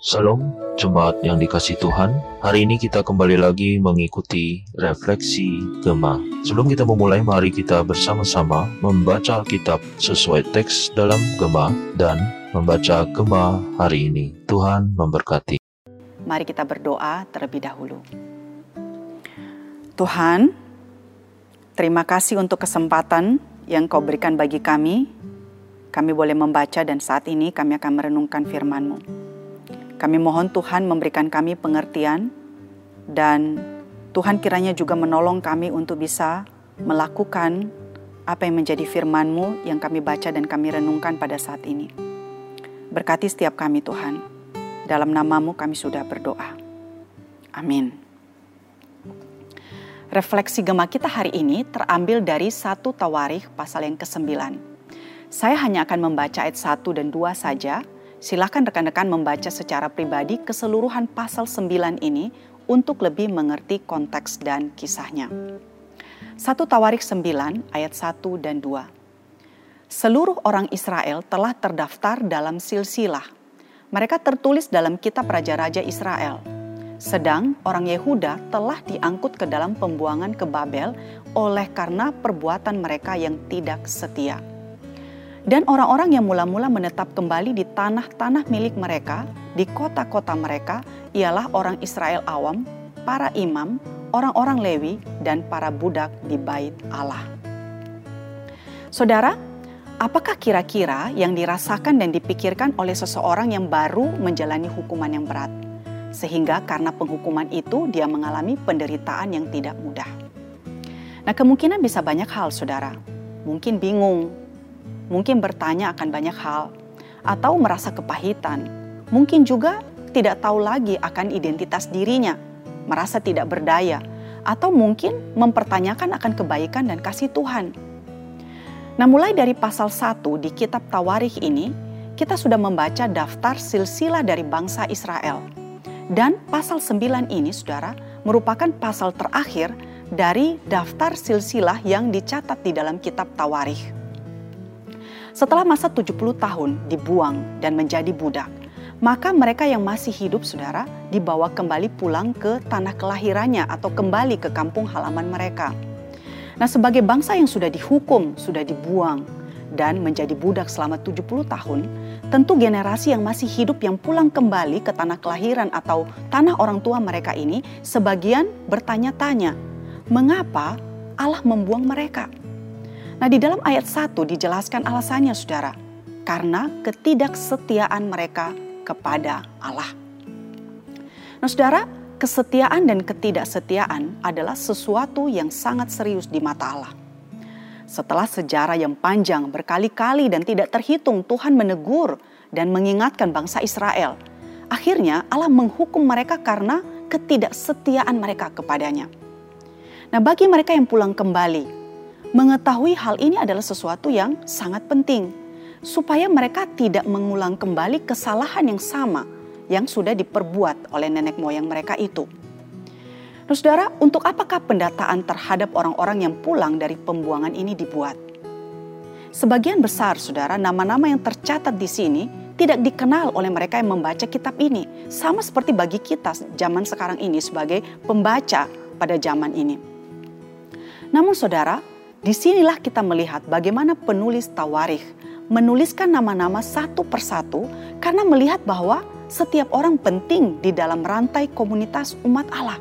Salam, jemaat yang dikasih Tuhan. Hari ini kita kembali lagi mengikuti refleksi Gema. Sebelum kita memulai, mari kita bersama-sama membaca Alkitab sesuai teks dalam Gema dan membaca Gema hari ini. Tuhan memberkati. Mari kita berdoa terlebih dahulu. Tuhan, terima kasih untuk kesempatan yang kau berikan bagi kami. Kami boleh membaca dan saat ini kami akan merenungkan firman-Mu. Kami mohon Tuhan memberikan kami pengertian dan Tuhan kiranya juga menolong kami untuk bisa melakukan apa yang menjadi firman-Mu yang kami baca dan kami renungkan pada saat ini. Berkati setiap kami Tuhan. Dalam namamu kami sudah berdoa. Amin. Refleksi gema kita hari ini terambil dari satu Tawarikh pasal yang ke-9. Saya hanya akan membaca ayat 1 dan 2 saja, Silakan rekan-rekan membaca secara pribadi keseluruhan pasal 9 ini untuk lebih mengerti konteks dan kisahnya. 1 Tawarik 9 ayat 1 dan 2. Seluruh orang Israel telah terdaftar dalam silsilah. Mereka tertulis dalam kitab Raja-Raja Israel. Sedang orang Yehuda telah diangkut ke dalam pembuangan ke Babel oleh karena perbuatan mereka yang tidak setia dan orang-orang yang mula-mula menetap kembali di tanah-tanah milik mereka, di kota-kota mereka, ialah orang Israel awam, para imam, orang-orang Lewi, dan para budak di bait Allah. Saudara, apakah kira-kira yang dirasakan dan dipikirkan oleh seseorang yang baru menjalani hukuman yang berat? Sehingga karena penghukuman itu dia mengalami penderitaan yang tidak mudah. Nah kemungkinan bisa banyak hal saudara. Mungkin bingung, mungkin bertanya akan banyak hal, atau merasa kepahitan, mungkin juga tidak tahu lagi akan identitas dirinya, merasa tidak berdaya, atau mungkin mempertanyakan akan kebaikan dan kasih Tuhan. Nah mulai dari pasal 1 di kitab Tawarikh ini, kita sudah membaca daftar silsilah dari bangsa Israel. Dan pasal 9 ini, saudara, merupakan pasal terakhir dari daftar silsilah yang dicatat di dalam kitab Tawarikh. Setelah masa 70 tahun dibuang dan menjadi budak, maka mereka yang masih hidup saudara dibawa kembali pulang ke tanah kelahirannya atau kembali ke kampung halaman mereka. Nah sebagai bangsa yang sudah dihukum, sudah dibuang, dan menjadi budak selama 70 tahun, tentu generasi yang masih hidup yang pulang kembali ke tanah kelahiran atau tanah orang tua mereka ini sebagian bertanya-tanya, mengapa Allah membuang mereka? Nah di dalam ayat 1 dijelaskan alasannya saudara. Karena ketidaksetiaan mereka kepada Allah. Nah saudara, kesetiaan dan ketidaksetiaan adalah sesuatu yang sangat serius di mata Allah. Setelah sejarah yang panjang berkali-kali dan tidak terhitung Tuhan menegur dan mengingatkan bangsa Israel. Akhirnya Allah menghukum mereka karena ketidaksetiaan mereka kepadanya. Nah bagi mereka yang pulang kembali Mengetahui hal ini adalah sesuatu yang sangat penting, supaya mereka tidak mengulang kembali kesalahan yang sama yang sudah diperbuat oleh nenek moyang mereka itu. Nah, saudara, untuk apakah pendataan terhadap orang-orang yang pulang dari pembuangan ini dibuat? Sebagian besar, saudara, nama-nama yang tercatat di sini tidak dikenal oleh mereka yang membaca kitab ini, sama seperti bagi kita zaman sekarang ini sebagai pembaca pada zaman ini. Namun, saudara, Di sinilah kita melihat bagaimana penulis Tawarikh menuliskan nama-nama satu persatu karena melihat bahwa setiap orang penting di dalam rantai komunitas umat Allah.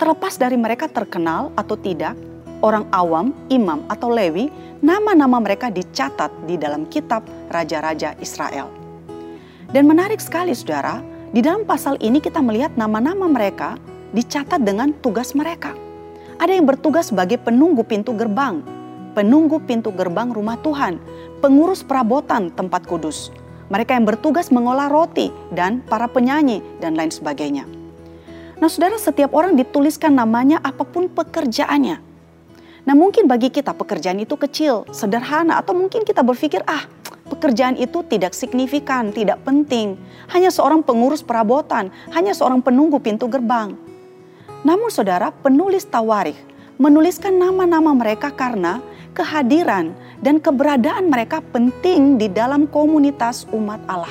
Terlepas dari mereka terkenal atau tidak, orang awam, imam atau lewi, nama-nama mereka dicatat di dalam kitab Raja-Raja Israel. Dan menarik sekali saudara, di dalam pasal ini kita melihat nama-nama mereka dicatat dengan tugas mereka. Ada yang bertugas sebagai penunggu pintu gerbang, penunggu pintu gerbang rumah Tuhan, pengurus perabotan tempat kudus. Mereka yang bertugas mengolah roti dan para penyanyi dan lain sebagainya. Nah saudara setiap orang dituliskan namanya apa pun pekerjaannya. Nah mungkin bagi kita pekerjaan itu kecil, sederhana atau mungkin kita berpikir ah pekerjaan itu tidak signifikan, tidak penting. Hanya seorang pengurus perabotan, hanya seorang penunggu pintu gerbang. Namun saudara, penulis Tawarikh menuliskan nama-nama mereka karena kehadiran dan keberadaan mereka penting di dalam komunitas umat Allah.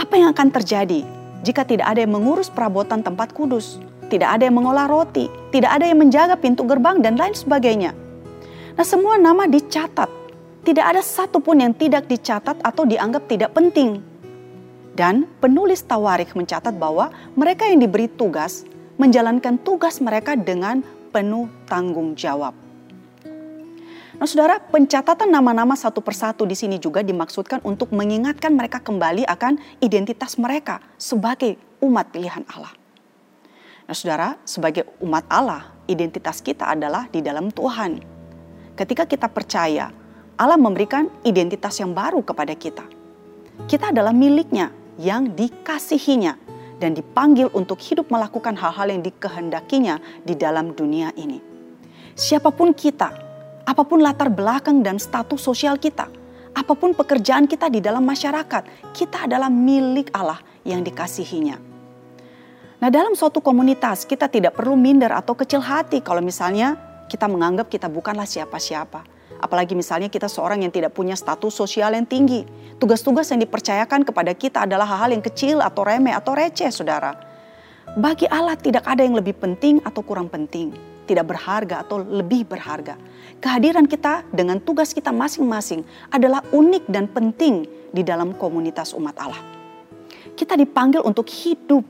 Apa yang akan terjadi jika tidak ada yang mengurus perabotan tempat kudus, tidak ada yang mengolah roti, tidak ada yang menjaga pintu gerbang, dan lain sebagainya? Nah, semua nama dicatat. Tidak ada satupun yang tidak dicatat atau dianggap tidak penting. Dan penulis Tawarikh mencatat bahwa mereka yang diberi tugas menjalankan tugas mereka dengan penuh tanggung jawab. Nah, saudara, pencatatan nama-nama satu persatu di sini juga dimaksudkan untuk mengingatkan mereka kembali akan identitas mereka sebagai umat pilihan Allah. Nah, saudara, sebagai umat Allah, identitas kita adalah di dalam Tuhan. Ketika kita percaya, Allah memberikan identitas yang baru kepada kita. Kita adalah miliknya yang dikasihinya dan dipanggil untuk hidup melakukan hal-hal yang dikehendakinya di dalam dunia ini. Siapa pun kita, apa pun latar belakang dan status sosial kita, apa pun pekerjaan kita di dalam masyarakat, kita adalah milik Allah yang dikasihinya. Nah, dalam suatu komunitas kita tidak perlu minder atau kecil hati kalau misalnya kita menganggap kita bukanlah siapa-siapa. Apalagi misalnya kita seorang yang tidak punya status sosial yang tinggi. Tugas-tugas yang dipercayakan kepada kita adalah hal-hal yang kecil atau remeh atau receh, saudara. Bagi Allah tidak ada yang lebih penting atau kurang penting, tidak berharga atau lebih berharga. Kehadiran kita dengan tugas kita masing-masing adalah unik dan penting di dalam komunitas umat Allah. Kita dipanggil untuk hidup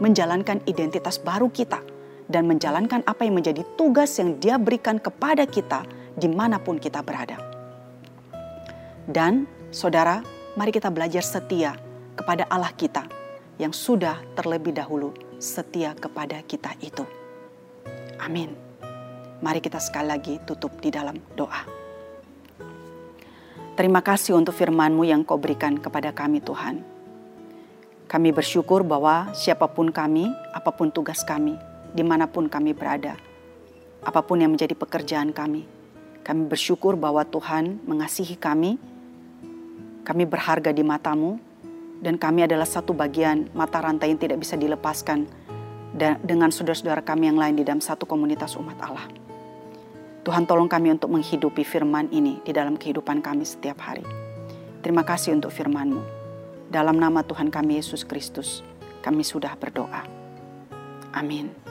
menjalankan identitas baru kita dan menjalankan apa yang menjadi tugas yang dia berikan kepada kita di mana pun kita berada. Dan saudara, mari kita belajar setia kepada Allah kita yang sudah terlebih dahulu setia kepada kita itu. Amin. Mari kita sekali lagi tutup di dalam doa. Terima kasih untuk firman-Mu yang kau berikan kepada kami Tuhan. Kami bersyukur bahwa siapa pun kami, apa pun tugas kami, di mana pun kami berada, apa pun yang menjadi pekerjaan kami, kami bersyukur bahwa Tuhan mengasihi kami, kami berharga di matamu, dan kami adalah satu bagian mata rantai yang tidak bisa dilepaskan dengan saudara-saudara kami yang lain di dalam satu komunitas umat Allah. Tuhan tolong kami untuk menghidupi firman ini di dalam kehidupan kami setiap hari. Terima kasih untuk firman-Mu. Dalam nama Tuhan kami Yesus Kristus, kami sudah berdoa. Amin.